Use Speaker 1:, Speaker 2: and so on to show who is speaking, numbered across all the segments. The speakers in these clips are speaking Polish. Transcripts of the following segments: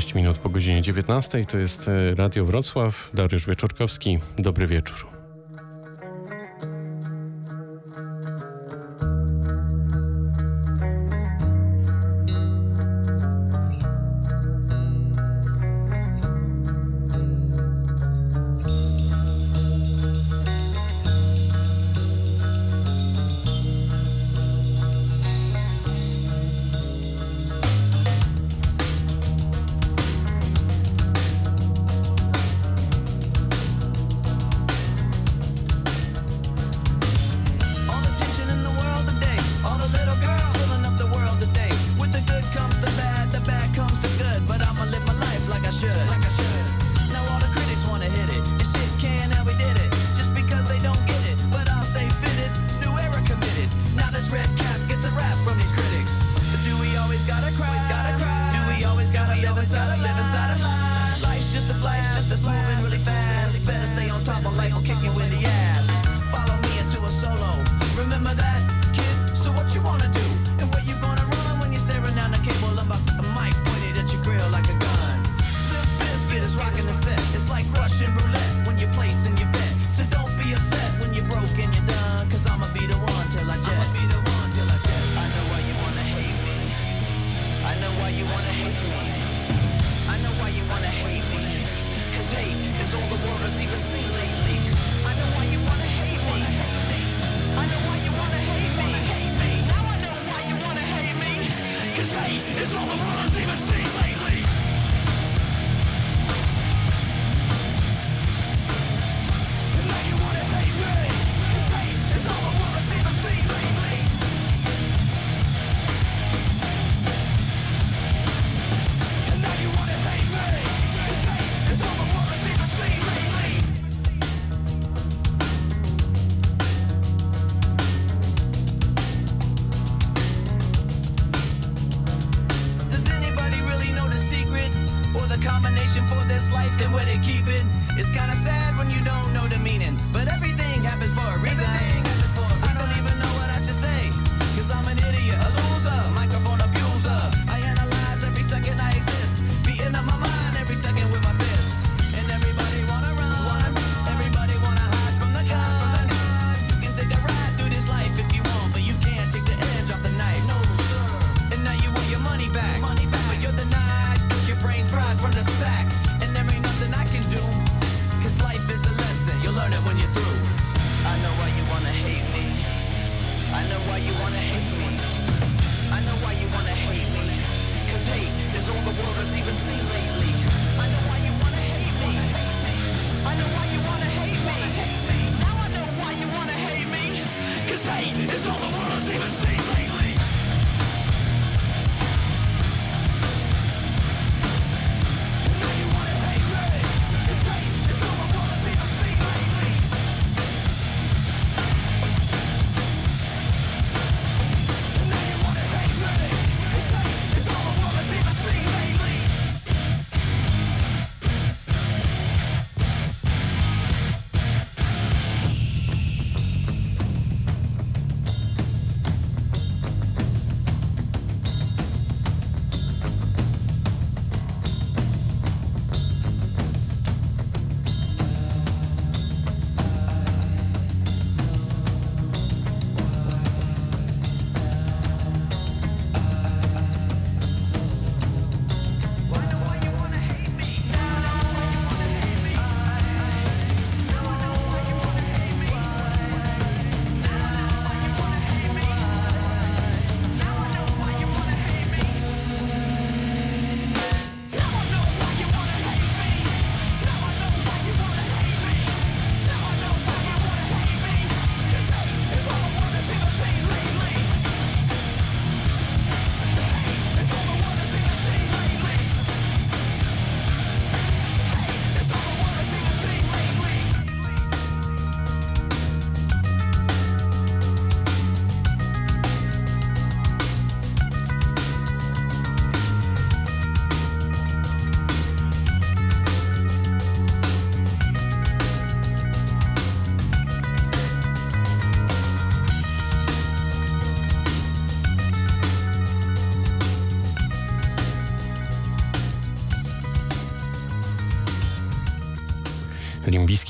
Speaker 1: 6 minut po godzinie 19. To jest e, Radio Wrocław. Dariusz Wieczorkowski. Dobry wieczór.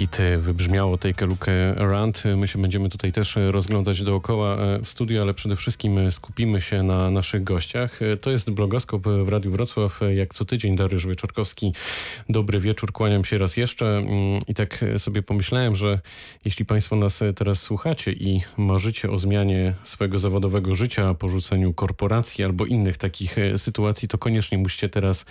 Speaker 2: Limbiskit wybrzmiało Take a Look. My się będziemy tutaj też rozglądać dookoła e, w studiu, ale przede wszystkim skupimy się na naszych gościach. E, to jest blogoskop w Radiu Wrocław. Jak co tydzień Dariusz Wieczorkowski. Dobry wieczór, kłaniam się raz jeszcze. Mm, I tak sobie pomyślałem, że jeśli Państwo nas teraz słuchacie i marzycie o zmianie swojego zawodowego życia, porzuceniu korporacji albo innych takich e, sytuacji, to koniecznie musicie teraz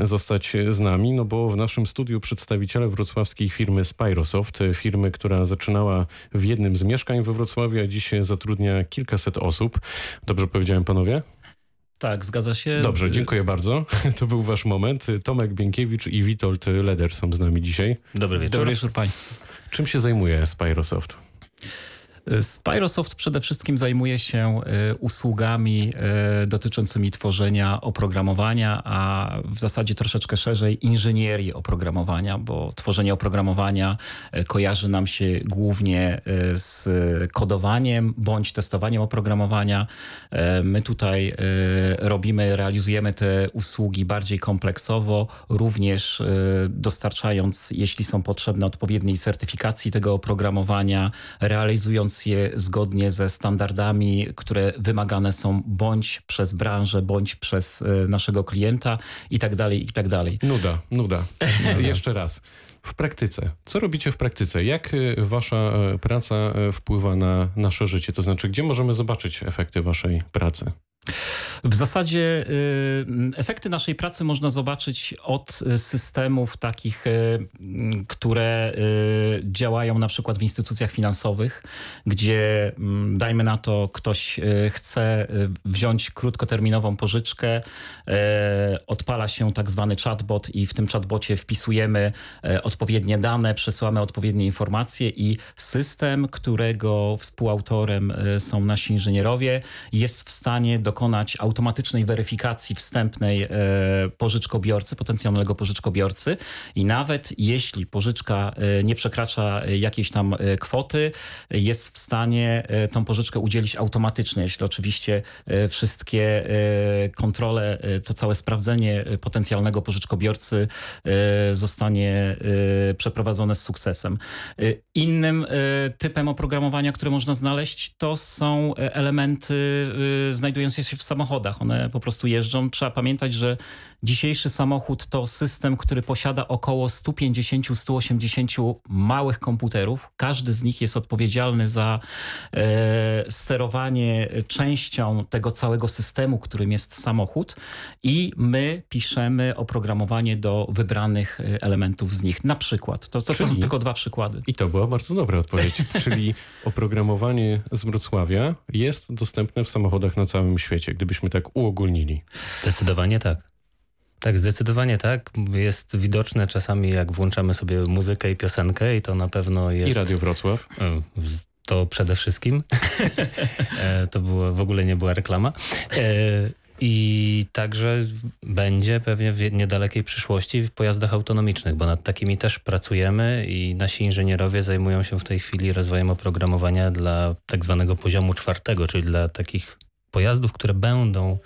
Speaker 2: zostać z nami, no bo w naszym studiu przedstawiciele wrocławskiej firmy Spyrosoft, firmy, która zaczynała w jednym z mieszkań we Wrocławiu, a dziś zatrudnia kilkaset osób. Dobrze powiedziałem panowie?
Speaker 3: Tak, zgadza się.
Speaker 2: Dobrze, dziękuję bardzo. To był wasz moment. Tomek Bienkiewicz i Witold Leder są z nami dzisiaj.
Speaker 3: Dobry wieczór. Dobry wieczór Państwu.
Speaker 2: Czym się zajmuje Spyrosoft?
Speaker 3: Spyrosoft przede wszystkim zajmuje się e, usługami e, dotyczącymi tworzenia oprogramowania, a w zasadzie troszeczkę szerzej inżynierii oprogramowania, bo tworzenie oprogramowania e, kojarzy nam się głównie z kodowaniem bądź testowaniem oprogramowania. My tutaj robimy, realizujemy te usługi bardziej kompleksowo, również dostarczając, jeśli są potrzebne, odpowiedniej certyfikacji tego oprogramowania, realizując je zgodnie ze standardami, które wymagane są bądź przez branżę, bądź przez e, naszego klienta i tak dalej, i tak dalej.
Speaker 2: Nuda, nuda. Jeszcze raz. W praktyce. Co robicie w praktyce? Jak e, wasza e, praca wpływa na nasze życie? To znaczy, gdzie możemy zobaczyć efekty waszej pracy?
Speaker 3: W zasadzie y, efekty naszej pracy można zobaczyć od systemów takich, y, które y, działają na przykład w instytucjach finansowych, gdzie mm, dajmy na to ktoś chce wziąć krótkoterminową pożyczkę, odpala się tak zwany chatbot i w tym chatbocie wpisujemy odpowiednie dane, przesyłamy odpowiednie informacje i system, którego współautorem są nasi inżynierowie, jest w stanie dokonać automatycznej weryfikacji wstępnej e, pożyczkobiorcy, potencjalnego pożyczkobiorcy. I nawet jeśli pożyczka e, nie przekracza jakiejś tam e, kwoty, jest w stanie tą pożyczkę udzielić automatycznie, jeśli oczywiście wszystkie kontrole, to całe sprawdzenie potencjalnego pożyczkobiorcy zostanie przeprowadzone z sukcesem. Innym typem oprogramowania, które można znaleźć, to są elementy znajdujące się w samochodach. One po prostu jeżdżą. Trzeba pamiętać, że dzisiejszy samochód to system, który posiada około 150-180 małych komputerów. Każdy z nich jest odpowiedzialny za e, sterowanie częścią tego całego systemu, którym jest samochód i my piszemy oprogramowanie do wybranych e, elementów z nich. Na przykład. To, to, to są tylko dwa przykłady.
Speaker 2: I to była bardzo dobra odpowiedź. Czyli oprogramowanie z Wrocławia jest dostępne w samochodach na całym świecie. Gdybyś byśmy tak uogólnili?
Speaker 4: Zdecydowanie tak. Tak, zdecydowanie tak. Jest widoczne czasami, jak włączamy sobie muzykę i piosenkę i to na pewno jest...
Speaker 2: I Radio Wrocław. E,
Speaker 4: to przede wszystkim. E, to było, w ogóle nie była reklama. E, I także będzie pewnie w niedalekiej przyszłości w pojazdach autonomicznych, bo nad takimi też pracujemy i nasi inżynierowie zajmują się w tej chwili rozwojem oprogramowania dla tak zwanego poziomu czwartego, czyli dla takich pojazdów, które będą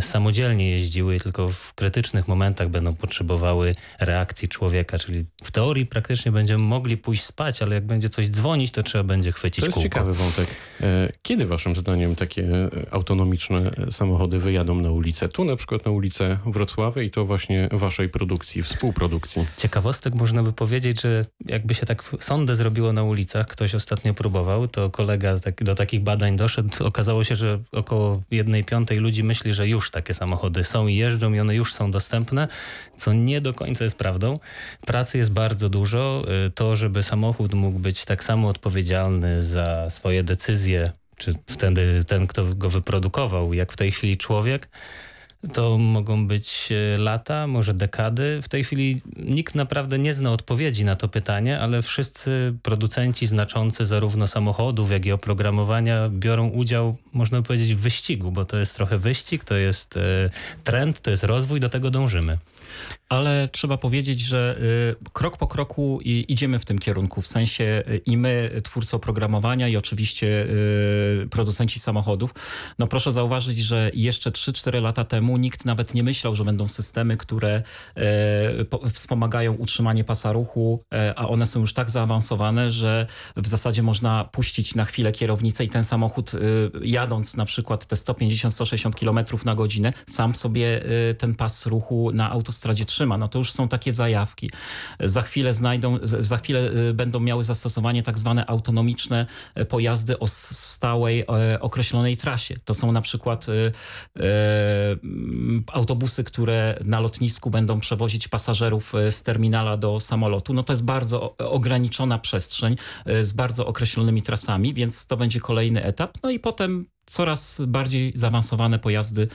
Speaker 4: samodzielnie jeździły, tylko w krytycznych momentach będą potrzebowały reakcji człowieka, czyli w teorii praktycznie będziemy mogli pójść spać, ale jak będzie coś dzwonić, to trzeba będzie chwycić
Speaker 2: To jest
Speaker 4: kółko.
Speaker 2: ciekawy wątek. E, kiedy waszym zdaniem takie e, autonomiczne samochody wyjadą na ulicę? Tu na przykład na ulicę Wrocławia i to właśnie waszej produkcji, współprodukcji.
Speaker 4: Z ciekawostek można by powiedzieć, że jakby się tak sondę zrobiło na ulicach, ktoś ostatnio próbował, to kolega tak, do takich badań doszedł. Okazało się, że około jednej piątej ludzi myśli, że już takie samochody są i jeżdżą i one już są dostępne, co nie do końca jest prawdą. Pracy jest bardzo dużo. Y, to, żeby samochód mógł być tak samo odpowiedzialny za swoje decyzje, czy wtedy ten, kto go wyprodukował, jak w tej chwili człowiek, to mogą być e, lata, może dekady. W tej chwili nikt naprawdę nie zna odpowiedzi na to pytanie, ale wszyscy producenci znaczący zarówno samochodów, jak i oprogramowania biorą udział, można powiedzieć, w wyścigu, bo to jest trochę wyścig, to jest e, trend, to jest rozwój, do tego dążymy
Speaker 3: ale trzeba powiedzieć, że y, krok po kroku idziemy w tym kierunku. W sensie y, i my, twórcy oprogramowania i oczywiście y, producenci samochodów. No proszę zauważyć, że jeszcze 3-4 lata temu nikt nawet nie myślał, że będą systemy, które wspomagają utrzymanie pasa ruchu, a one są już tak zaawansowane, że w zasadzie można puścić na chwilę kierownicę i ten samochód jadąc na przykład te 150-160 km na godzinę, sam sobie ten pas ruchu na autostradzie trzyma. No to już są takie zajawki. Za chwilę znajdą, za chwilę będą miały zastosowanie tak zwane autonomiczne pojazdy o stałej, określonej trasie. To są na przykład autobusy, które na lotnisku będą przewozić pasażerów z terminala do samolotu. No to jest bardzo ograniczona przestrzeń z bardzo określonymi trasami, więc to będzie kolejny etap. No i potem coraz bardziej zaawansowane pojazdy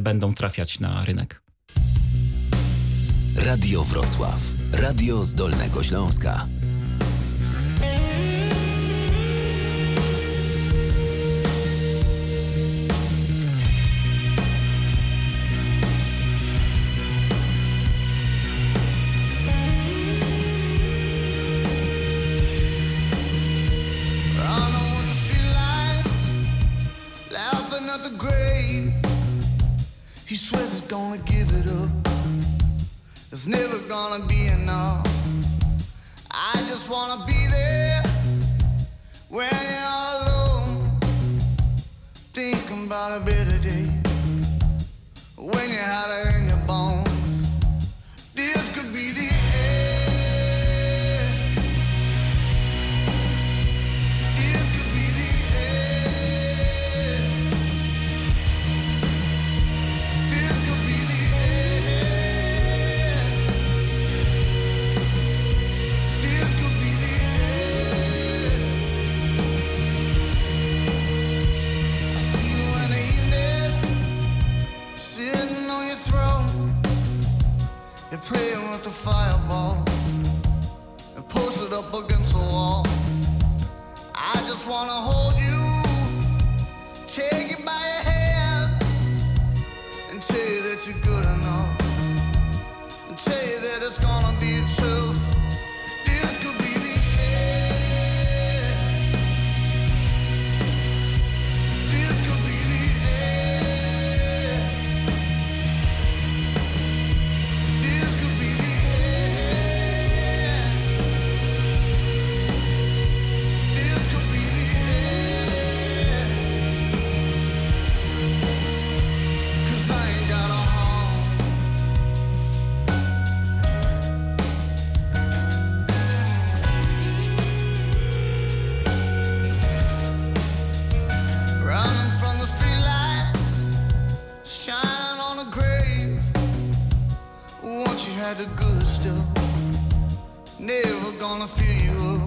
Speaker 3: będą trafiać na rynek.
Speaker 1: Radio Wrocław. Radio z Dolnego Śląska. He swears he's gonna give it up. It's never gonna be enough. I just wanna be there when you're alone. Thinking about a better day when you had it in your bones. Fireball and post it up against the wall. I just wanna hold you, take you by your hand, and tell you that you're good enough, and tell you that it's gonna gonna fill you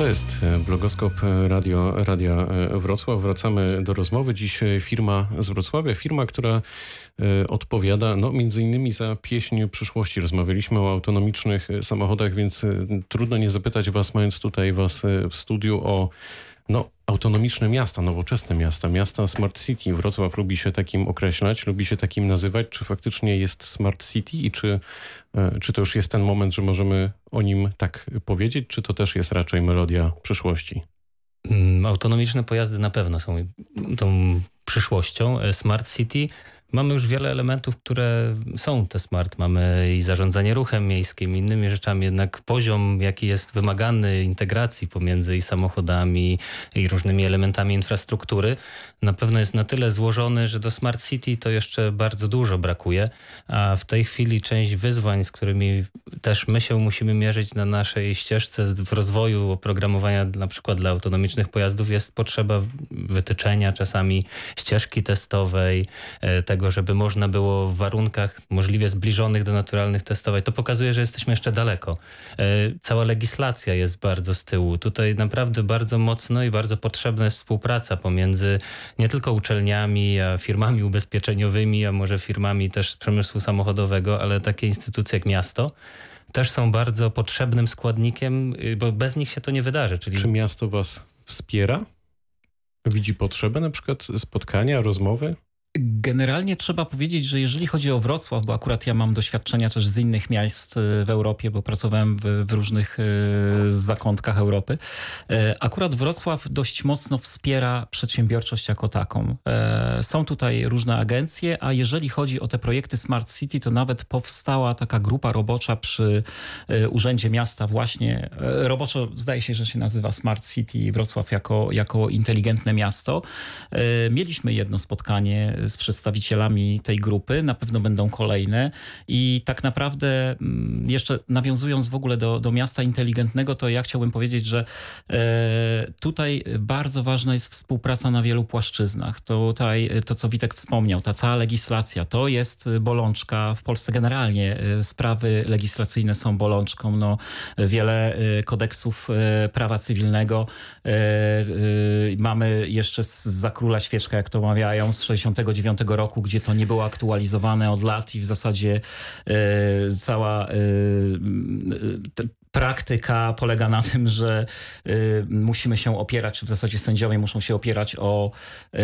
Speaker 2: To jest e, blogoskop e, Radio, Radia e, Wrocław. Wracamy do rozmowy. Dziś firma z Wrocławia, firma, która odpowiada no, między innymi za pieśń przyszłości. Rozmawialiśmy o autonomicznych samochodach, więc trudno nie zapytać was, mając tutaj was w studiu o no, autonomiczne miasta, nowoczesne miasta, miasta Smart City. Wrocław lubi się takim określać, lubi się takim nazywać. Czy faktycznie jest Smart City i czy, e, czy to już jest ten moment, że możemy o nim tak powiedzieć, czy to też jest raczej melodia przyszłości?
Speaker 4: Mm, autonomiczne pojazdy na pewno są tą przyszłością. E, Smart City Mamy już wiele elementów, które są te smart. Mamy i zarządzanie ruchem miejskim, innymi rzeczami, jednak poziom, jaki jest wymagany integracji pomiędzy samochodami i różnymi elementami infrastruktury, na pewno jest na tyle złożony, że do Smart City to jeszcze bardzo dużo brakuje, a w tej chwili część wyzwań, z którymi też my się musimy mierzyć na naszej ścieżce w rozwoju oprogramowania na przykład dla autonomicznych pojazdów jest potrzeba wytyczenia czasami ścieżki testowej, e, tego tego, żeby można było w warunkach możliwie zbliżonych do naturalnych testować, to pokazuje, że jesteśmy jeszcze daleko. E, cała legislacja jest bardzo z tyłu. Tutaj naprawdę bardzo mocno i bardzo potrzebna jest współpraca pomiędzy nie tylko uczelniami, a firmami ubezpieczeniowymi, a może firmami też przemysłu samochodowego, ale takie instytucje jak miasto też są bardzo potrzebnym składnikiem, y, bo bez nich się to nie wydarzy.
Speaker 2: Czyli... Czy miasto was wspiera? Widzi potrzebę na przykład spotkania, rozmowy?
Speaker 3: Generalnie trzeba powiedzieć, że jeżeli chodzi o Wrocław, bo akurat ja mam doświadczenia też z innych miast e, w Europie, bo pracowałem w, w różnych e, zakątkach Europy, e, akurat Wrocław dość mocno wspiera przedsiębiorczość jako taką. Są tutaj różne agencje, a jeżeli chodzi o te projekty Smart City, to nawet powstała taka grupa robocza przy Urzędzie Miasta właśnie, roboczo zdaje się, że się nazywa Smart City Wrocław jako, jako inteligentne miasto. Mieliśmy jedno spotkanie z przedstawicielami tej grupy. Na pewno będą kolejne. I tak naprawdę, mm, jeszcze nawiązując w ogóle do, do miasta inteligentnego, to ja chciałbym powiedzieć, że e, tutaj bardzo ważna jest współpraca na wielu płaszczyznach. Tutaj to, co Witek wspomniał, ta cała legislacja, to jest bolączka. W Polsce generalnie e, sprawy legislacyjne są bolączką. No, wiele e, kodeksów prawa cywilnego mamy jeszcze za króla świeczka, jak to mawiają, z 60 1999 roku, gdzie to nie było aktualizowane od lat i w zasadzie e, cała e, praktyka polega na tym, że y, musimy się opierać, czy w zasadzie sędziowie muszą się opierać o
Speaker 2: y,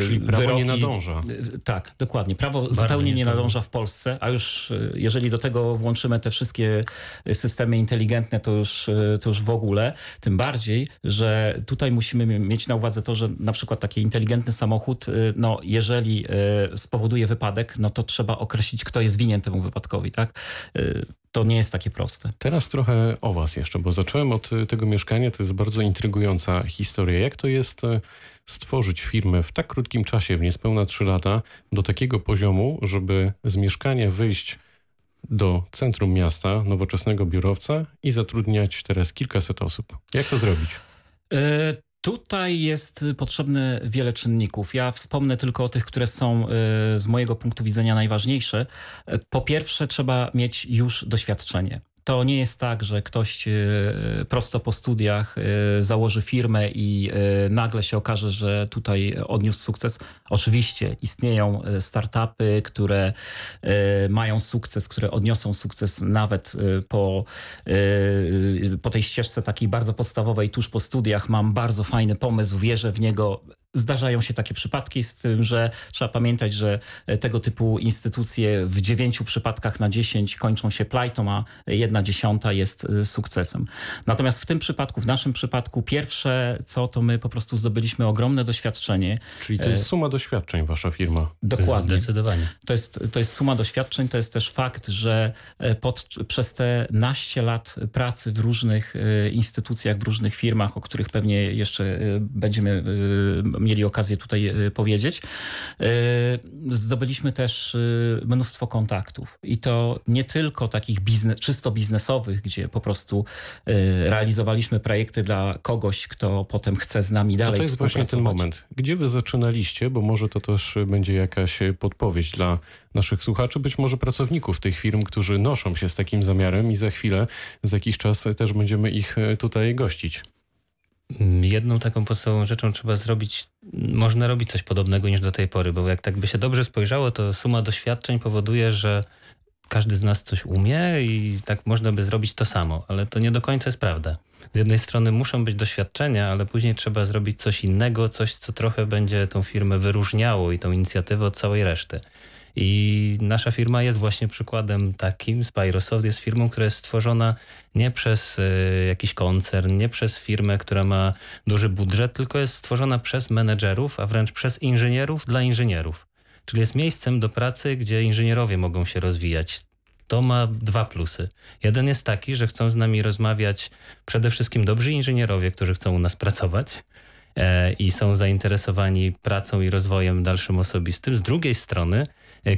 Speaker 2: Czyli prawo wyroki. nie nadąża.
Speaker 3: Y, tak, dokładnie. Prawo Bardzo zupełnie nie nadąża w Polsce, a już y, jeżeli do tego włączymy te wszystkie systemy inteligentne, to już, y, to już w ogóle. Tym bardziej, że tutaj musimy mieć na uwadze to, że na przykład taki inteligentny samochód, no jeżeli spowoduje wypadek, no to trzeba określić, kto jest winien temu wypadkowi, tak? to nie jest takie proste.
Speaker 2: Teraz trochę o Was jeszcze, bo zacząłem od y, tego mieszkania. To jest bardzo intrygująca historia. Jak to jest y, stworzyć firmę w tak krótkim czasie, w niespełna 3 lata, do takiego poziomu, żeby z mieszkania wyjść do centrum miasta, nowoczesnego biurowca i zatrudniać teraz kilkaset osób? Jak to zrobić?
Speaker 3: E, Tutaj jest potrzebne wiele czynników. Ja wspomnę tylko o tych, które są y, z mojego punktu widzenia najważniejsze. Po pierwsze, trzeba mieć już doświadczenie. To nie jest tak, że ktoś e, prosto po studiach e, założy firmę i e, nagle się okaże, że tutaj odniósł sukces. Oczywiście istnieją startupy, które mają sukces, które odniosą sukces nawet po, po tej ścieżce takiej bardzo podstawowej, tuż po studiach. Mam bardzo fajny pomysł, wierzę w niego, Zdarzają się takie przypadki, z tym, że trzeba pamiętać, że tego typu instytucje w dziewięciu przypadkach na dziesięć kończą się plajtą, a jedna dziesiąta jest y, sukcesem. Natomiast w tym przypadku, w naszym przypadku, pierwsze co, to my po prostu zdobyliśmy ogromne doświadczenie.
Speaker 2: Czyli to jest e, suma doświadczeń, wasza firma.
Speaker 3: Dokładnie.
Speaker 4: Zdecydowanie.
Speaker 3: To jest, to jest suma doświadczeń, to jest też fakt, że e, pod, przez te naście lat pracy w różnych e, instytucjach, w różnych firmach, o których pewnie jeszcze będziemy mieli okazję tutaj e, powiedzieć. E, zdobyliśmy też e, mnóstwo kontaktów i to nie tylko takich biznes, czysto biznesowych, gdzie po prostu realizowaliśmy projekty dla kogoś, kto potem chce z nami dalej
Speaker 2: To, to jest właśnie ten moment. Gdzie wy zaczynaliście, bo może to też będzie jakaś podpowiedź dla naszych słuchaczy, być może pracowników tych firm, którzy noszą się z takim zamiarem i za chwilę, za jakiś czas też będziemy ich tutaj gościć.
Speaker 4: Jedną taką podstawową rzeczą trzeba zrobić, można robić coś podobnego niż do tej pory, bo jak tak by się dobrze spojrzało, to suma doświadczeń powoduje, że każdy z nas coś umie i tak można by zrobić to samo, ale to nie do końca jest prawda. Z jednej strony muszą być doświadczenia, ale później trzeba zrobić coś innego, coś, co trochę będzie tą firmę wyróżniało i tą inicjatywę od całej reszty. I nasza firma jest właśnie przykładem takim. Spyrosoft jest firmą, która jest stworzona nie przez y, jakiś koncern, nie przez firmę, która ma duży budżet, tylko jest stworzona przez menedżerów, a wręcz przez inżynierów dla inżynierów. Czyli jest miejscem do pracy, gdzie inżynierowie mogą się rozwijać. To ma dwa plusy. Jeden jest taki, że chcą z nami rozmawiać przede wszystkim dobrzy inżynierowie, którzy chcą u nas pracować e, i są zainteresowani pracą i rozwojem dalszym osobistym. Z drugiej strony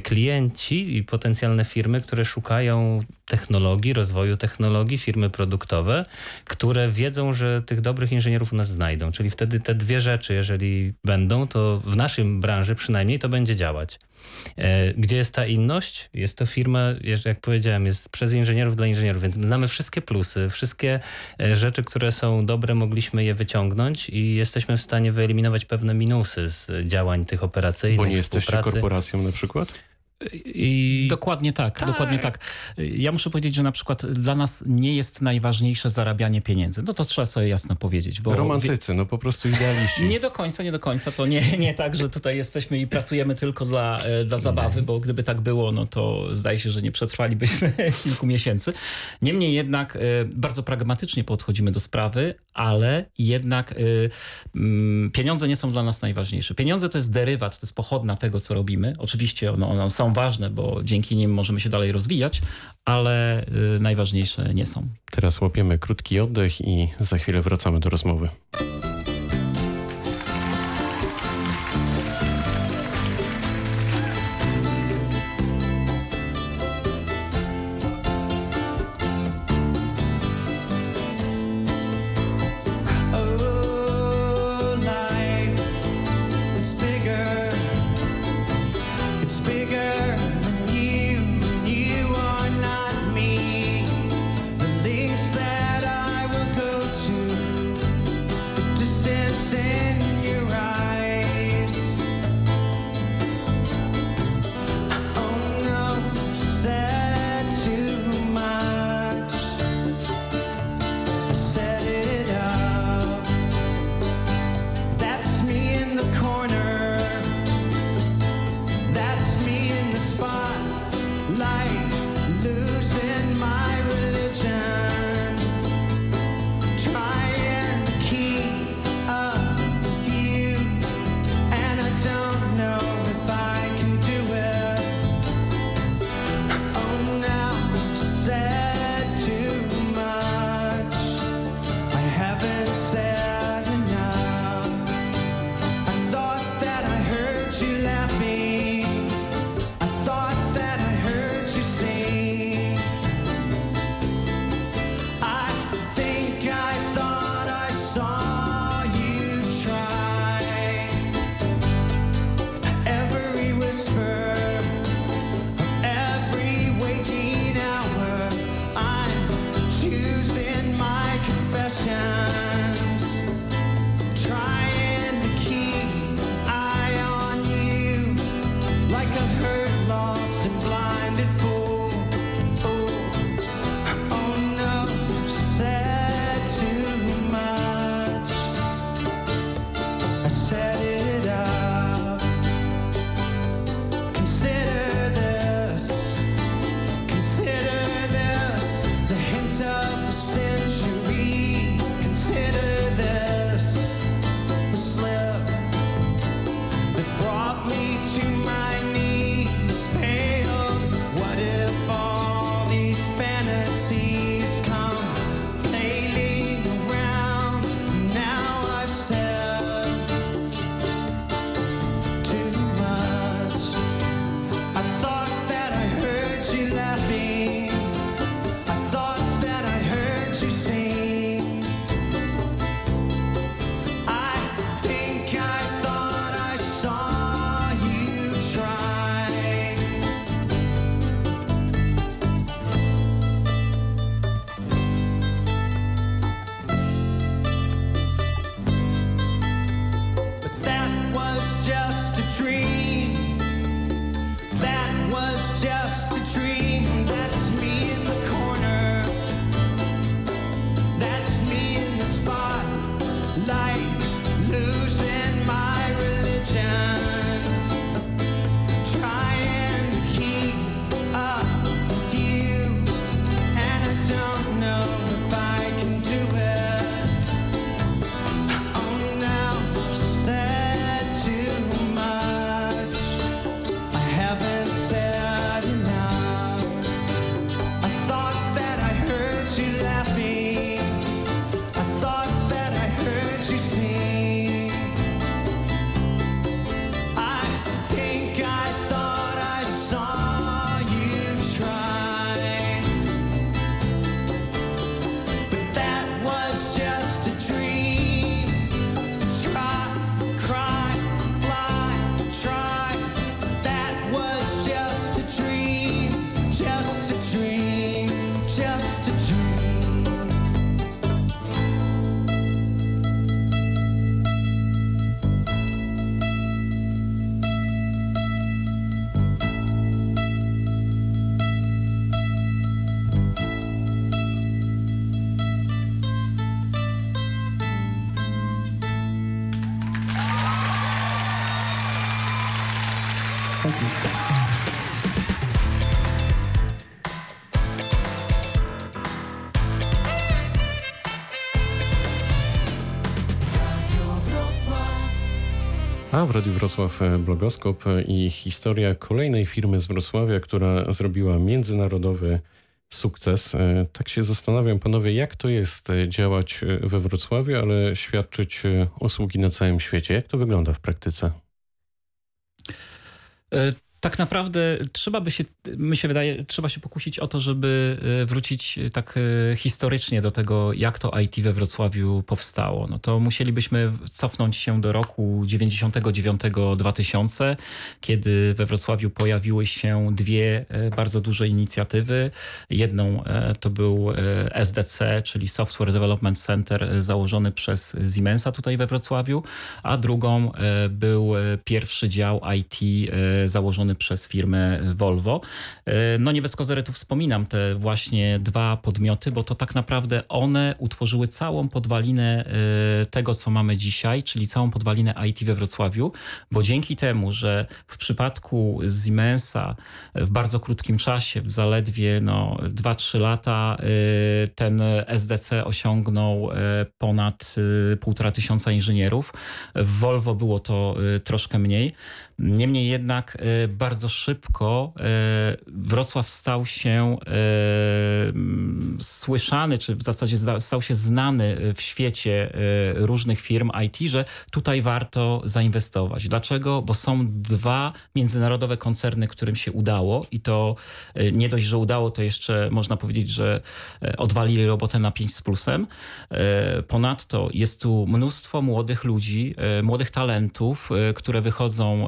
Speaker 4: klienci i potencjalne firmy, które szukają technologii, rozwoju technologii, firmy produktowe, które wiedzą, że tych dobrych inżynierów u nas znajdą. Czyli wtedy te dwie rzeczy, jeżeli będą, to w naszym branży przynajmniej to będzie działać. E, gdzie jest ta inność? Jest to firma, jak powiedziałem, jest przez inżynierów dla inżynierów, więc znamy wszystkie plusy, wszystkie e, rzeczy, które są dobre, mogliśmy je wyciągnąć i jesteśmy w stanie wyeliminować pewne minusy z działań tych operacyjnych.
Speaker 5: Bo nie jesteście korporacją na przykład?
Speaker 3: I... Dokładnie tak, tak, dokładnie tak. Ja muszę powiedzieć, że na przykład dla nas nie jest najważniejsze zarabianie pieniędzy. No to trzeba sobie jasno powiedzieć. Bo
Speaker 5: Romantycy, no po prostu idealiści.
Speaker 3: Nie do końca, nie do końca. To nie, nie tak, że tutaj jesteśmy i pracujemy tylko dla, e, dla zabawy, bo gdyby tak było, no to zdaje się, że nie przetrwalibyśmy kilku miesięcy. Niemniej jednak e, bardzo pragmatycznie podchodzimy do sprawy, ale jednak e, mm, pieniądze nie są dla nas najważniejsze. Pieniądze to jest derywat, to jest pochodna tego, co robimy. Oczywiście one, one są ważne, bo dzięki nim możemy się dalej rozwijać, ale y, najważniejsze nie są.
Speaker 5: Teraz łapiemy krótki oddech i za chwilę wracamy do rozmowy.
Speaker 2: W Radiu Wrocław e, Blogoskop e, i historia kolejnej firmy z Wrocławia, która zrobiła międzynarodowy sukces. E, tak się zastanawiam, panowie, jak to jest działać we Wrocławiu, ale świadczyć usługi na całym świecie. Jak to wygląda w praktyce?
Speaker 3: Tak naprawdę trzeba by się, mi się wydaje, trzeba się pokusić o to, żeby e, wrócić e, tak e, historycznie do tego, jak to IT we Wrocławiu powstało. No to musielibyśmy cofnąć się do roku 99-2000, kiedy we Wrocławiu pojawiły się dwie bardzo duże inicjatywy. Jedną to był SDC, czyli Software Development Center założony przez Siemensa tutaj we Wrocławiu, a drugą był pierwszy dział IT założony przez firmę Volvo. E, no nie bez kozerytu wspominam te właśnie dwa podmioty, bo to tak naprawdę one utworzyły całą podwalinę e, tego, co mamy dzisiaj, czyli całą podwalinę IT we Wrocławiu, bo dzięki temu, że w przypadku Siemensa w bardzo krótkim czasie, w zaledwie no, 2-3 lata, e, ten SDC osiągnął ponad półtora tysiąca inżynierów. W Volvo było to troszkę mniej. Niemniej jednak e, bardzo szybko e, Wrocław stał się e, słyszany, czy w zasadzie stał się znany w świecie różnych firm IT, że tutaj warto zainwestować. Dlaczego? Bo są dwa międzynarodowe koncerny, którym się udało i to nie dość, że udało, to jeszcze można powiedzieć, że odwalili robotę na 5 z plusem. Ponadto jest tu mnóstwo młodych ludzi, młodych talentów, które wychodzą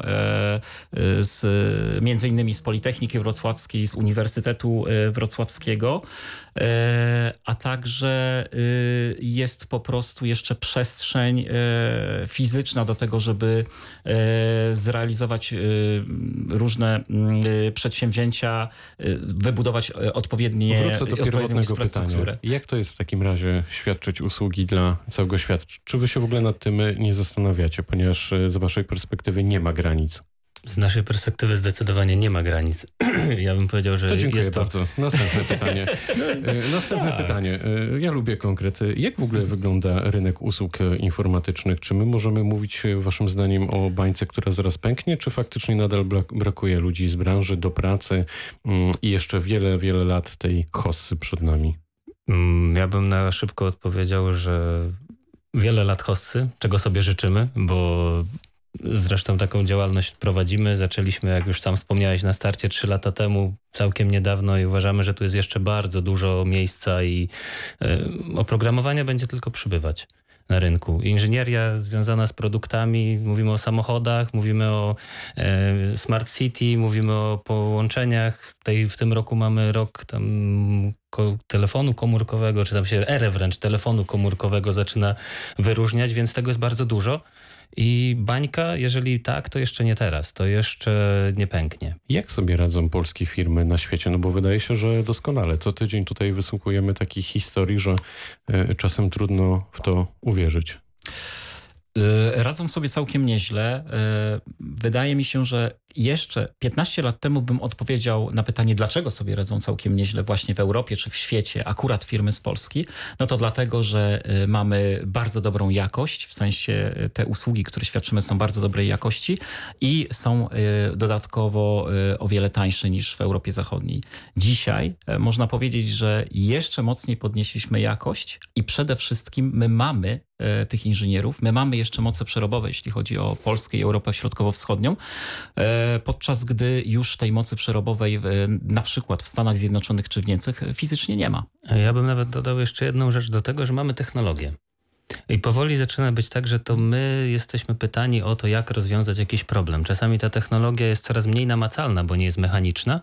Speaker 3: z, między innymi z Politechniki Wrocławskiej, z Uniwersytetu e, Wrocławskiego, a także e, jest po prostu jeszcze przestrzeń fizyczna do tego, żeby zrealizować różne przedsięwzięcia, wybudować odpowiednie
Speaker 2: Wrócę do pierwotnego pytania. Jak to jest w takim razie świadczyć usługi dla całego świata? Czy wy się w ogóle nad tym nie zastanawiacie, ponieważ z waszej perspektywy nie ma granic?
Speaker 4: Z naszej perspektywy zdecydowanie nie ma granic. ja bym powiedział, że
Speaker 2: to dziękuję
Speaker 4: jest to...
Speaker 2: bardzo. Następne pytanie. E, następne tak. pytanie. E, ja lubię konkret. Jak w ogóle wygląda rynek usług informatycznych? Czy my możemy mówić waszym zdaniem o bańce, która zaraz pęknie, czy faktycznie nadal brakuje ludzi z branży do pracy mm, i jeszcze wiele, wiele lat tej hossy przed nami?
Speaker 4: Mm, ja bym na szybko odpowiedział, że wiele lat hossy, czego sobie życzymy, bo Zresztą taką działalność prowadzimy. Zaczęliśmy, jak już sam wspomniałeś, na starcie trzy lata temu, całkiem niedawno i uważamy, że tu jest jeszcze bardzo dużo miejsca i y, oprogramowania będzie tylko przybywać na rynku. Inżynieria związana z produktami, mówimy o samochodach, mówimy o e, smart city, mówimy o połączeniach. Tej, w tym roku mamy rok tam ko telefonu komórkowego, czy tam się erę wręcz telefonu komórkowego zaczyna wyróżniać, więc tego jest bardzo dużo. I bańka, jeżeli tak, to jeszcze nie teraz, to jeszcze nie pęknie.
Speaker 2: Jak sobie radzą polskie firmy na świecie? No bo wydaje się, że doskonale. Co tydzień tutaj wysłuchujemy takich historii, że y, czasem trudno w to uwierzyć.
Speaker 3: Y, radzą sobie całkiem nieźle. Y, wydaje mi się, że jeszcze 15 lat temu bym odpowiedział na pytanie, dlaczego sobie radzą całkiem nieźle właśnie w Europie czy w świecie, akurat firmy z Polski. No to dlatego, że y, mamy bardzo dobrą jakość, w sensie te usługi, które świadczymy są bardzo dobrej jakości i są dodatkowo o wiele tańsze niż w Europie Zachodniej. Dzisiaj można powiedzieć, że jeszcze mocniej podnieśliśmy jakość i przede wszystkim my mamy tych inżynierów, my mamy jeszcze moce przerobowe, jeśli chodzi o Polskę i Europę Środkowo-Wschodnią, e, podczas gdy już tej mocy przerobowej na przykład w Stanach Zjednoczonych czy w Niemczech fizycznie nie ma.
Speaker 4: Ja bym nawet dodał jeszcze jedną rzecz do tego, że mamy technologię. I powoli zaczyna być tak, że to my jesteśmy pytani o to, jak rozwiązać jakiś problem. Czasami ta technologia jest coraz mniej namacalna, bo nie jest mechaniczna,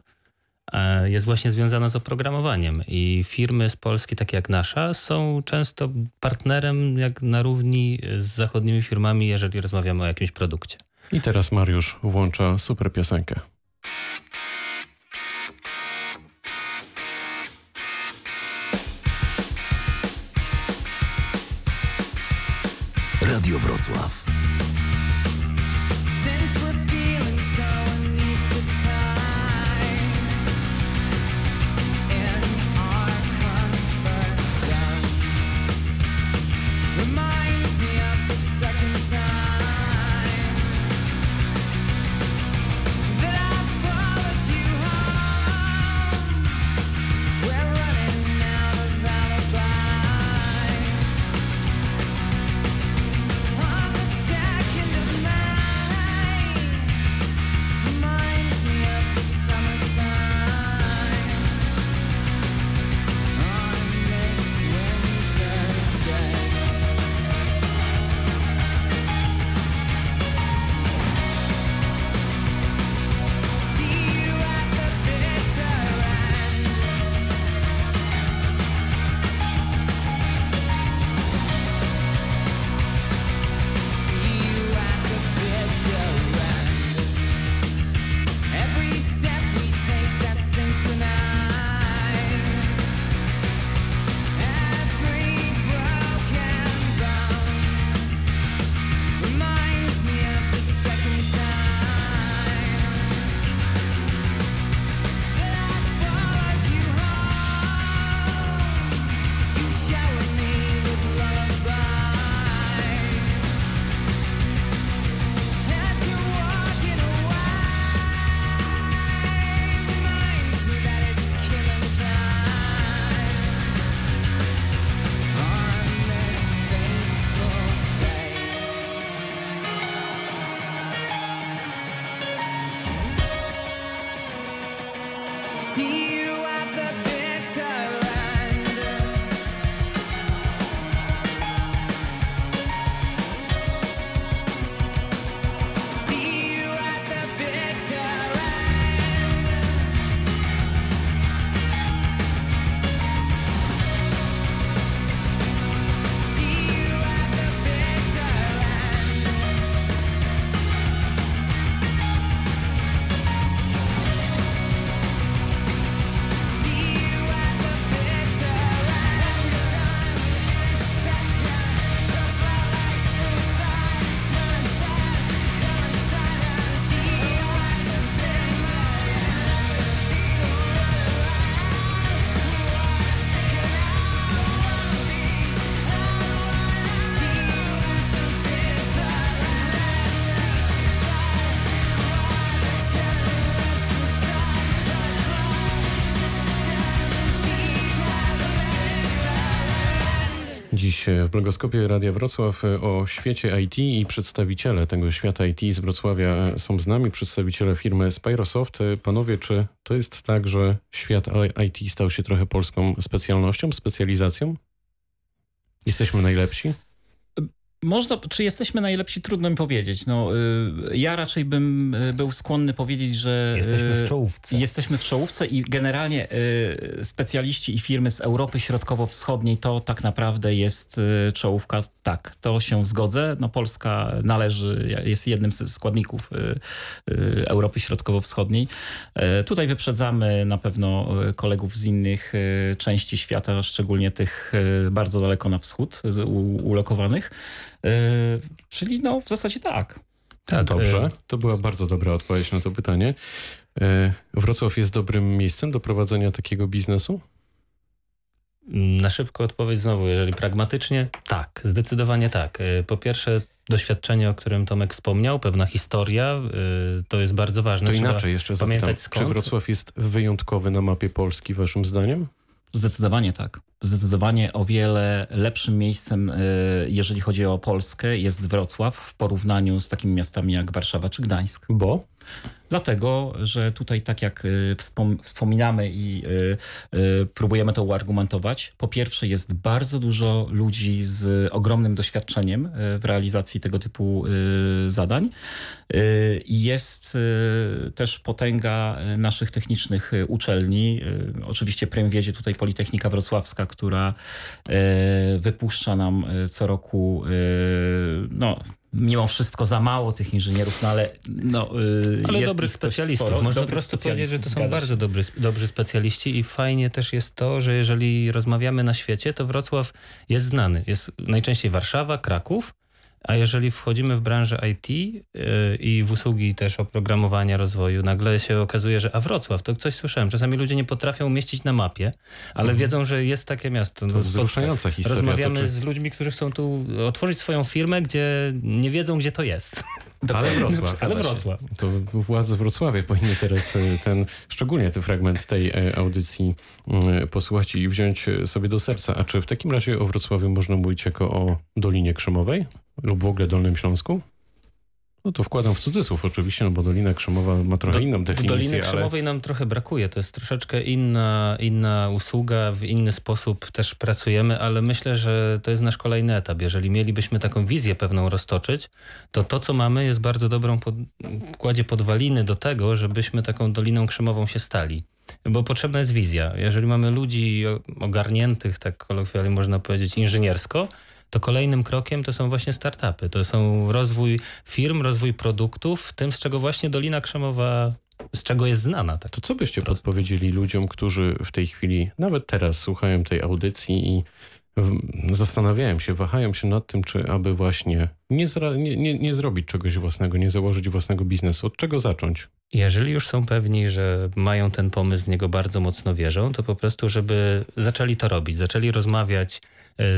Speaker 4: jest właśnie związana z oprogramowaniem i firmy z Polski, takie jak nasza, są często partnerem jak na równi z zachodnimi firmami, jeżeli rozmawiamy o jakimś produkcie.
Speaker 2: I teraz Mariusz włącza super piosenkę. Radio Wrocław. Dziś w blogoskopie Radia Wrocław o świecie IT i przedstawiciele tego świata IT z Wrocławia są z nami, przedstawiciele firmy Spyrosoft. Panowie, czy to jest tak, że świat IT stał się trochę polską specjalnością, specjalizacją? Jesteśmy najlepsi?
Speaker 3: Można, czy jesteśmy najlepsi? Trudno mi powiedzieć. No, y, ja raczej bym y, był skłonny powiedzieć, że...
Speaker 4: Jesteśmy w
Speaker 3: y,
Speaker 4: czołówce.
Speaker 3: Jesteśmy w czołówce i generalnie specjaliści i firmy z Europy Środkowo-Wschodniej to tak naprawdę jest czołówka. Tak, to się zgodzę. No, Polska należy, jest jednym z składników Europy Środkowo-Wschodniej. Tutaj wyprzedzamy na pewno kolegów z innych części świata, szczególnie tych bardzo daleko na wschód ulokowanych. E, czyli no w zasadzie tak.
Speaker 2: Tak, dobrze. E, to była bardzo dobra odpowiedź na to pytanie. E, Wrocław jest dobrym miejscem do prowadzenia takiego biznesu?
Speaker 4: Na szybko odpowiedź znowu, jeżeli pragmatycznie, tak, zdecydowanie tak. Po pierwsze, doświadczenie, o którym Tomek wspomniał, pewna historia, to jest bardzo ważne.
Speaker 2: To inaczej jeszcze zapytam, czy Wrocław jest wyjątkowy na mapie Polski waszym zdaniem?
Speaker 3: Zdecydowanie tak. Zdecydowanie o wiele lepszym miejscem, e, jeżeli chodzi o Polskę, jest Wrocław w porównaniu z takimi miastami jak Warszawa czy Gdańsk.
Speaker 2: Bo?
Speaker 3: Dlatego, że tutaj tak jak y, wspom wspominamy i y, y, próbujemy to uargumentować, po pierwsze jest bardzo dużo ludzi z ogromnym doświadczeniem w realizacji tego typu zadań i jest też potęga naszych technicznych uczelni. Oczywiście prym wiedzie tutaj Politechnika Wrocławska, która wypuszcza nam co roku no, mimo wszystko za mało tych inżynierów, no ale no,
Speaker 4: yy, Ale dobrych specjalistów. Sporo, Można po prostu powiedzieć, że to są bardzo dobrzy, dobrzy specjaliści i fajnie też jest to, że jeżeli rozmawiamy na świecie, to Wrocław jest znany. Jest najczęściej Warszawa, Kraków, a jeżeli wchodzimy w branżę IT yy, i w usługi też oprogramowania rozwoju, nagle się okazuje, że a Wrocław, to coś słyszałem. Czasami ludzie nie potrafią umieścić na mapie, ale mhm. wiedzą, że jest takie miasto.
Speaker 2: To wzruszająca historia.
Speaker 4: Rozmawiamy czy... z ludźmi, którzy chcą tu otworzyć swoją firmę, gdzie nie wiedzą, gdzie to jest.
Speaker 2: Ale Wrocław.
Speaker 4: Ale Wrocław.
Speaker 2: To władze Wrocławia powinny teraz e, ten, szczególnie ten fragment tej e, audycji mm, posłuchać i wziąć sobie do serca. A czy w takim razie o Wrocławiu można mówić jako o Dolinie Krzemowej? lub w ogóle Dolnym Śląsku? No to wkładam w cudzysłów oczywiście, no bo Dolina Krzemowa ma trochę Do, inną definicję.
Speaker 4: Doliny Krzemowej ale... nam trochę brakuje. To jest troszeczkę inna, inna usługa, w inny sposób też pracujemy, ale myślę, że to jest nasz kolejny etap. Jeżeli mielibyśmy taką wizję pewną roztoczyć, to to, co mamy jest bardzo dobrą pod, kładzie podwaliny do tego, żebyśmy taką Doliną Krzemową się stali. Bo potrzebna jest wizja. Jeżeli mamy ludzi ogarniętych, tak kolokwialnie można powiedzieć, inżyniersko, to kolejnym krokiem to są właśnie startupy. To są rozwój firm, rozwój produktów, tym z czego właśnie Dolina Krzemowa z czego jest znana. Tak
Speaker 2: to co byście prosto. podpowiedzieli ludziom, którzy w tej chwili, nawet teraz słuchają tej audycji i zastanawiają się, wahają się nad tym, czy aby właśnie nie, nie, nie, nie zrobić czegoś własnego, nie założyć własnego biznesu. Od czego zacząć?
Speaker 4: Jeżeli już są pewni, że mają ten pomysł, w niego bardzo mocno wierzą, to po prostu, żeby zaczęli to robić, zaczęli rozmawiać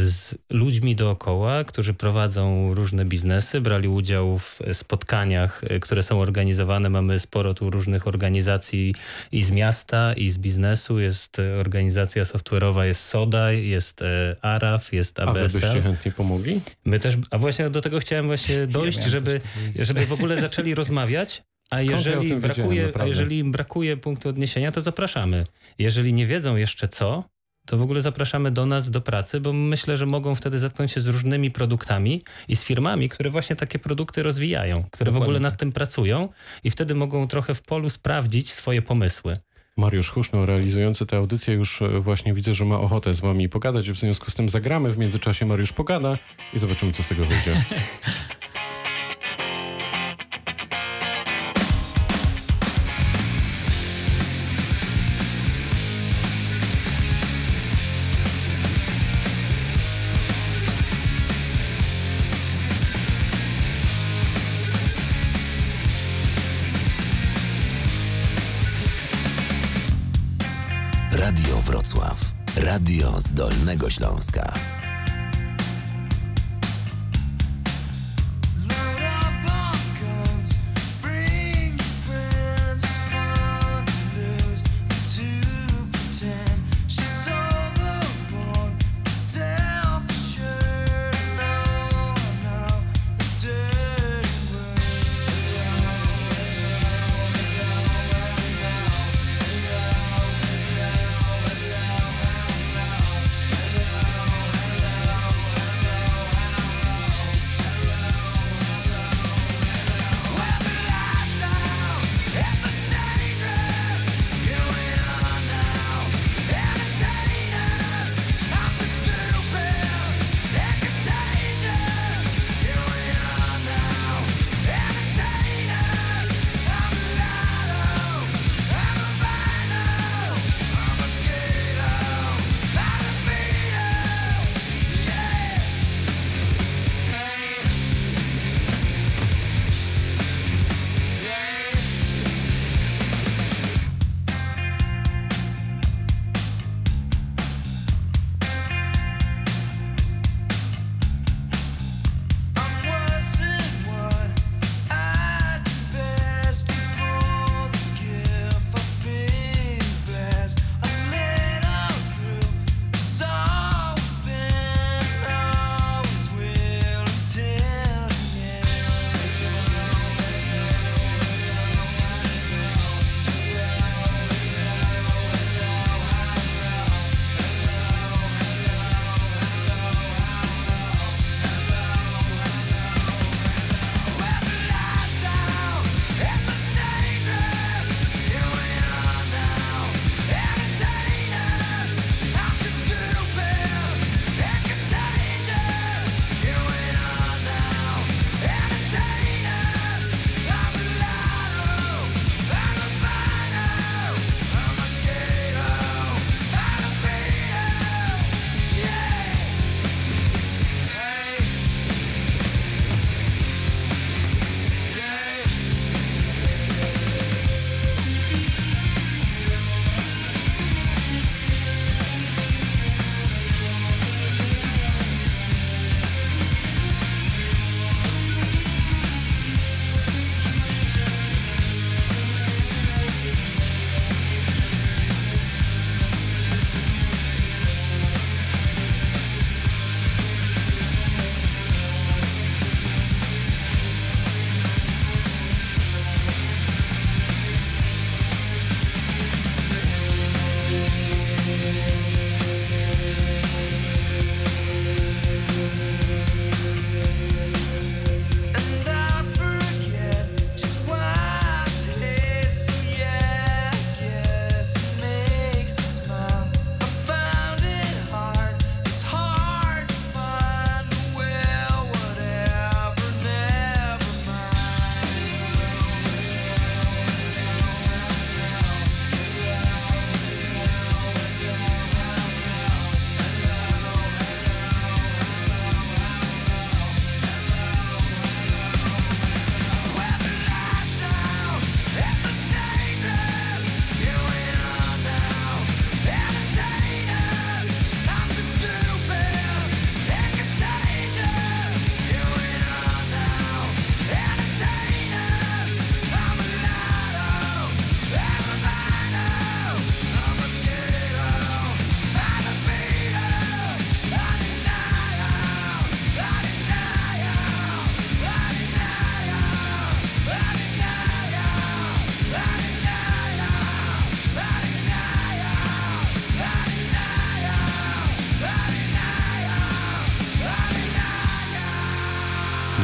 Speaker 4: z ludźmi dookoła, którzy prowadzą różne biznesy, brali udział w spotkaniach, e, które są organizowane. Mamy sporo tu różnych organizacji i z miasta, i z biznesu. Jest e, organizacja software'owa, jest SODA, jest e, ARAF, jest ABSL. A wy
Speaker 2: byście chętnie pomogli?
Speaker 4: My też, a właśnie do tego chciałem właśnie dojść, żeby, żeby w ogóle zaczęli rozmawiać. A jeżeli, brakuje, a jeżeli im brakuje punktu odniesienia, to zapraszamy. Jeżeli nie wiedzą jeszcze co, to w ogóle zapraszamy do nas do pracy, bo myślę, że mogą wtedy zetknąć się z różnymi produktami i z firmami, które właśnie takie produkty rozwijają, które Dokładnie. w ogóle nad tym pracują i wtedy mogą trochę w polu sprawdzić swoje pomysły.
Speaker 2: Mariusz Huszno, realizujący tę audycję, już e, właśnie widzę, że ma ochotę z wami pogadać. W związku z tym zagramy. W międzyczasie Mariusz pogada i zobaczymy, co z tego wyjdzie.
Speaker 6: Radio z Dolnego Śląska.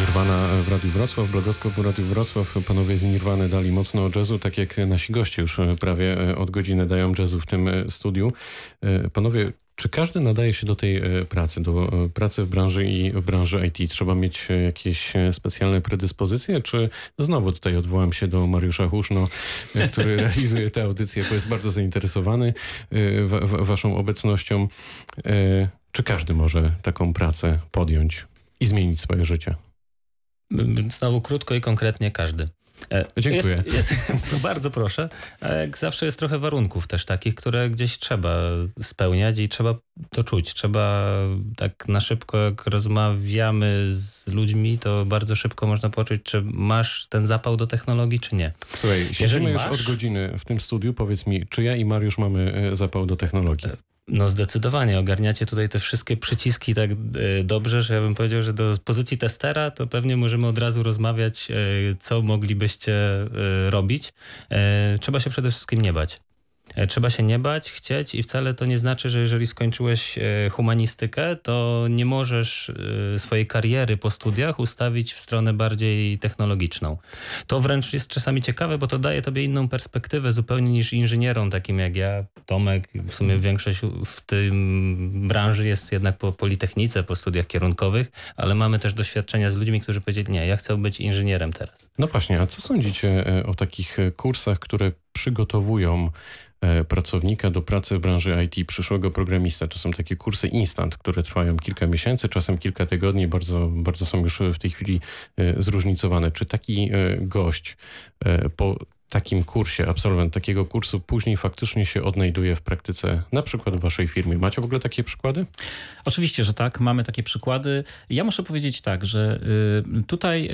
Speaker 2: Nirwana w Radiu Wrocław, blogoskop w Radiu Wrocław. Panowie z Nirwany dali mocno jazzu, tak jak nasi goście już prawie od godziny dają jazzu w tym studiu. Panowie, czy każdy nadaje się do tej pracy, do pracy w branży i w branży IT? Trzeba mieć jakieś specjalne predyspozycje, czy znowu tutaj odwołam się do Mariusza Huszno, który realizuje tę audycję, bo jest bardzo zainteresowany waszą obecnością. Czy każdy może taką pracę podjąć i zmienić swoje życie?
Speaker 4: Znowu krótko i konkretnie każdy.
Speaker 2: E, Dziękuję.
Speaker 4: Jest, jest, bardzo proszę. Jak zawsze jest trochę warunków też takich, które gdzieś trzeba spełniać i trzeba to czuć. Trzeba tak na szybko, jak rozmawiamy z ludźmi, to bardzo szybko można poczuć, czy masz ten zapał do technologii, czy nie.
Speaker 2: Słuchaj, siedzimy już od godziny w tym studiu. Powiedz mi, czy ja i Mariusz mamy e, zapał do technologii?
Speaker 4: No zdecydowanie, ogarniacie tutaj te wszystkie przyciski tak e, dobrze, że ja bym powiedział, że do pozycji testera to pewnie możemy od razu rozmawiać, e, co moglibyście e, robić. Trzeba się przede wszystkim nie bać. E, trzeba się nie bać, chcieć i wcale to nie znaczy, że jeżeli skończyłeś e, humanistykę, to nie możesz e, swojej kariery po studiach ustawić w stronę bardziej technologiczną. To wręcz jest czasami ciekawe, bo to daje tobie inną perspektywę zupełnie niż inżynierom takim jak ja, Tomek. W sumie większość w tym branży jest jednak po politechnice, po studiach kierunkowych, ale mamy też doświadczenia z ludźmi, którzy powiedzieli, nie, ja chcę być inżynierem teraz.
Speaker 2: No właśnie, a co sądzicie o takich kursach, które przygotowują E, pracownika do pracy w branży IT, przyszłego programista. To są takie kursy instant, które trwają kilka miesięcy, czasem kilka tygodni, bardzo, bardzo są już w tej chwili e, zróżnicowane. Czy taki e, gość po takim kursie, absolwent takiego kursu później faktycznie się odnajduje w praktyce, na przykład w waszej firmie. Macie w ogóle takie przykłady?
Speaker 3: Oczywiście, że tak, mamy takie przykłady. Ja muszę powiedzieć tak, że y, tutaj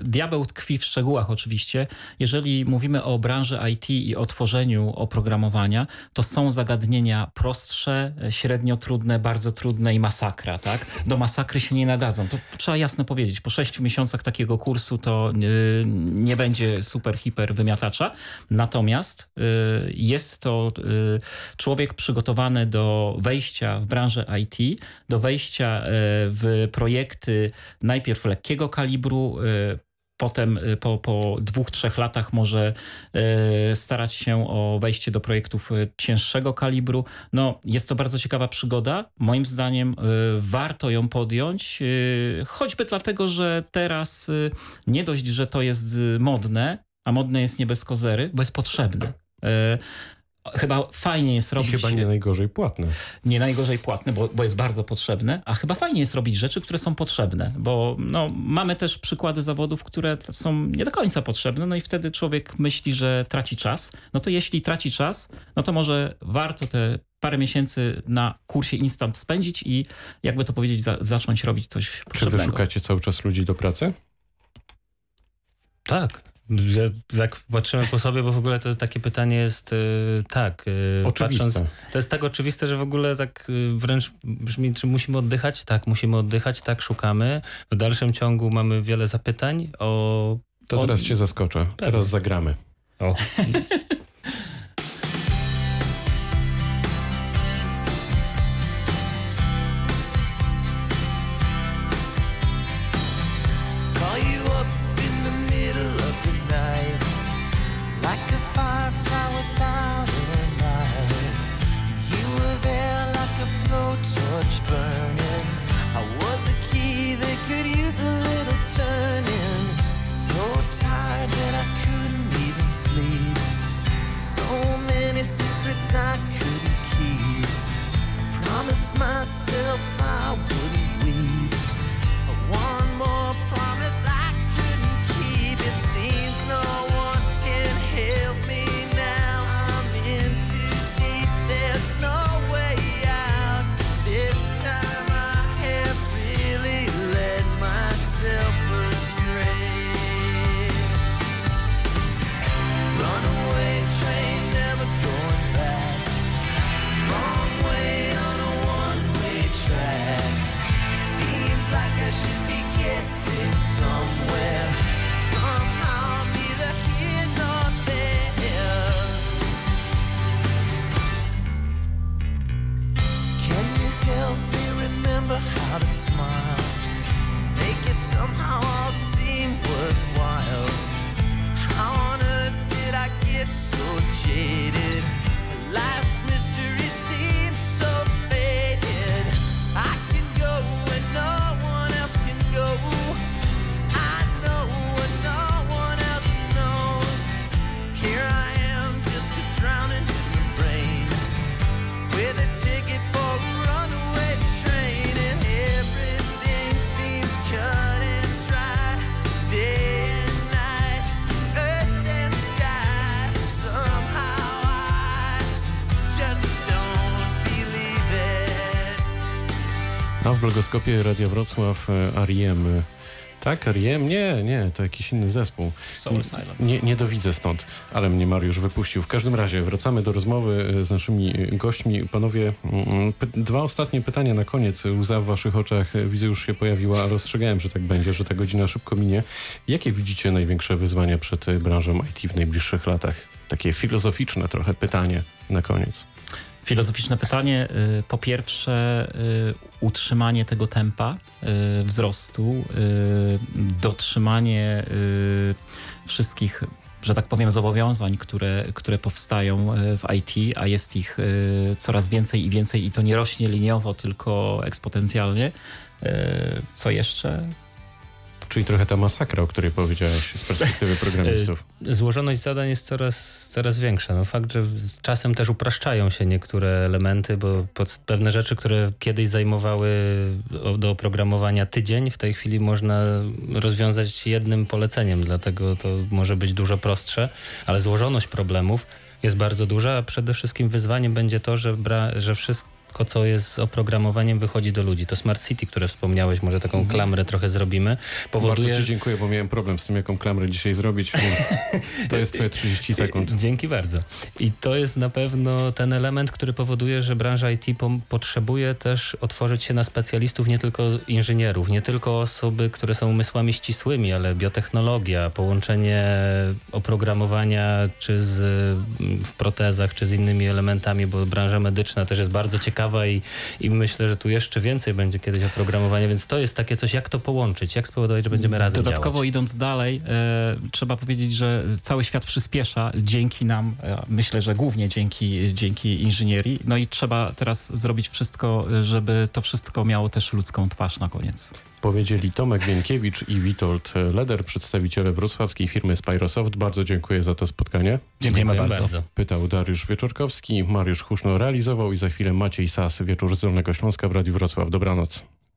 Speaker 3: y, diabeł tkwi w szczegółach oczywiście. Jeżeli mówimy o branży IT i o tworzeniu oprogramowania, to są zagadnienia prostsze, średnio trudne, bardzo trudne i masakra, tak? Do masakry się nie nadadzą. To trzeba jasno powiedzieć. Po sześciu miesiącach takiego kursu to y, nie będzie super, hiper wymiatacz Natomiast y, jest to y, człowiek przygotowany do wejścia w branżę IT, do wejścia y, w projekty najpierw lekkiego kalibru, potem po, po dwóch, trzech latach może starać się o wejście do projektów cięższego kalibru. No, jest to bardzo ciekawa przygoda. Moim zdaniem warto ją podjąć, choćby dlatego, że teraz nie dość, że to jest modne, a modne jest nie bez kozery, bo jest potrzebny. E, chyba fajnie jest robić...
Speaker 2: I chyba nie najgorzej płatne.
Speaker 3: Nie najgorzej płatne, bo, bo jest bardzo potrzebne, a chyba fajnie jest robić rzeczy, które są potrzebne, bo no, mamy też przykłady zawodów, które są nie do końca potrzebne, no i wtedy człowiek myśli, że traci czas. No to jeśli traci czas, no to może warto te parę miesięcy na kursie instant spędzić i jakby to powiedzieć, za, zacząć robić coś potrzebnego.
Speaker 2: Czy wy szukacie cały czas ludzi do pracy?
Speaker 4: Tak. Jak patrzymy po sobie, bo w ogóle to takie pytanie jest yy, tak.
Speaker 2: Yy, oczywiste. Patrząc,
Speaker 4: to jest tak oczywiste, że w ogóle tak yy, wręcz brzmi, czy musimy oddychać? Tak, musimy oddychać, tak, szukamy. W dalszym ciągu mamy wiele zapytań o...
Speaker 2: To teraz cię zaskoczę. Pewnie. Teraz zagramy. O. blogoskopie Radia Wrocław e, R.E.M. Tak, R.E.M? Nie, nie, to jakiś inny zespół.
Speaker 3: Soul Silent.
Speaker 2: Nie, nie dowidzę stąd, ale mnie Mariusz wypuścił. W każdym razie wracamy do rozmowy e, z naszymi e, gośćmi. Panowie, mm, py- dwa ostatnie pytania na koniec. Łza w waszych oczach, e, widzę, już się pojawiła. Rozstrzegałem, że tak będzie, że ta godzina szybko minie. Jakie widzicie największe wyzwania przed e, branżą IT w najbliższych latach? Takie filozoficzne trochę pytanie na koniec.
Speaker 3: Filozoficzne pytanie. Y, Po pierwsze, y, utrzymanie tego tempa y, wzrostu, dotrzymanie wszystkich, że tak powiem, zobowiązań, które, które powstają w IT, a jest ich coraz więcej i więcej i to nie rośnie liniowo, tylko eksponencjalnie. Co jeszcze?
Speaker 2: Czyli trochę ta masakra, o której powiedziałeś z perspektywy programistów.
Speaker 4: Złożoność zadań jest coraz, coraz większa. No fakt, że z czasem też upraszczają się niektóre elementy, bo pewne rzeczy, które kiedyś zajmowały do oprogramowania tydzień, w tej chwili można rozwiązać jednym poleceniem, dlatego to może być dużo prostsze, ale złożoność problemów jest bardzo duża, a przede wszystkim wyzwaniem będzie to, że, bra- że wszystko co jest z oprogramowaniem wychodzi do ludzi. To Smart City, które wspomniałeś, może taką klamrę trochę zrobimy, powoduje...
Speaker 2: Bardzo ci dziękuję, bo miałem problem z tym, jaką klamrę dzisiaj zrobić, więc to jest twoje 30 sekund.
Speaker 4: Dzięki bardzo. I to jest na pewno ten element, który powoduje, że branża IT po potrzebuje też otworzyć się na specjalistów, nie tylko inżynierów, nie tylko osoby, które są umysłami ścisłymi, ale biotechnologia, połączenie oprogramowania czy z, mm, w protezach, czy z innymi elementami, bo branża medyczna też jest bardzo ciekawa i, i myślę, że tu jeszcze więcej będzie kiedyś oprogramowania, więc to jest takie coś, jak to połączyć, jak spowodować, że będziemy razem
Speaker 3: Dodatkowo
Speaker 4: działać.
Speaker 3: idąc dalej, e, trzeba powiedzieć, że cały świat przyspiesza dzięki nam, e, myślę, że głównie dzięki, dzięki inżynierii. No i trzeba teraz zrobić wszystko, żeby to wszystko miało też ludzką twarz na koniec.
Speaker 2: Powiedzieli Tomek Wienkiewicz i Witold Leder, przedstawiciele wrocławskiej firmy Spyrosoft. Bardzo dziękuję za to spotkanie.
Speaker 3: Dziękujemy
Speaker 4: Dziękuję
Speaker 3: bardzo.
Speaker 2: Pytał Dariusz Wieczorkowski, Mariusz Huszno realizował i za chwilę Maciej Sas, Wieczór z Dolnego Śląska w Radiu Wrocław. Dobranoc.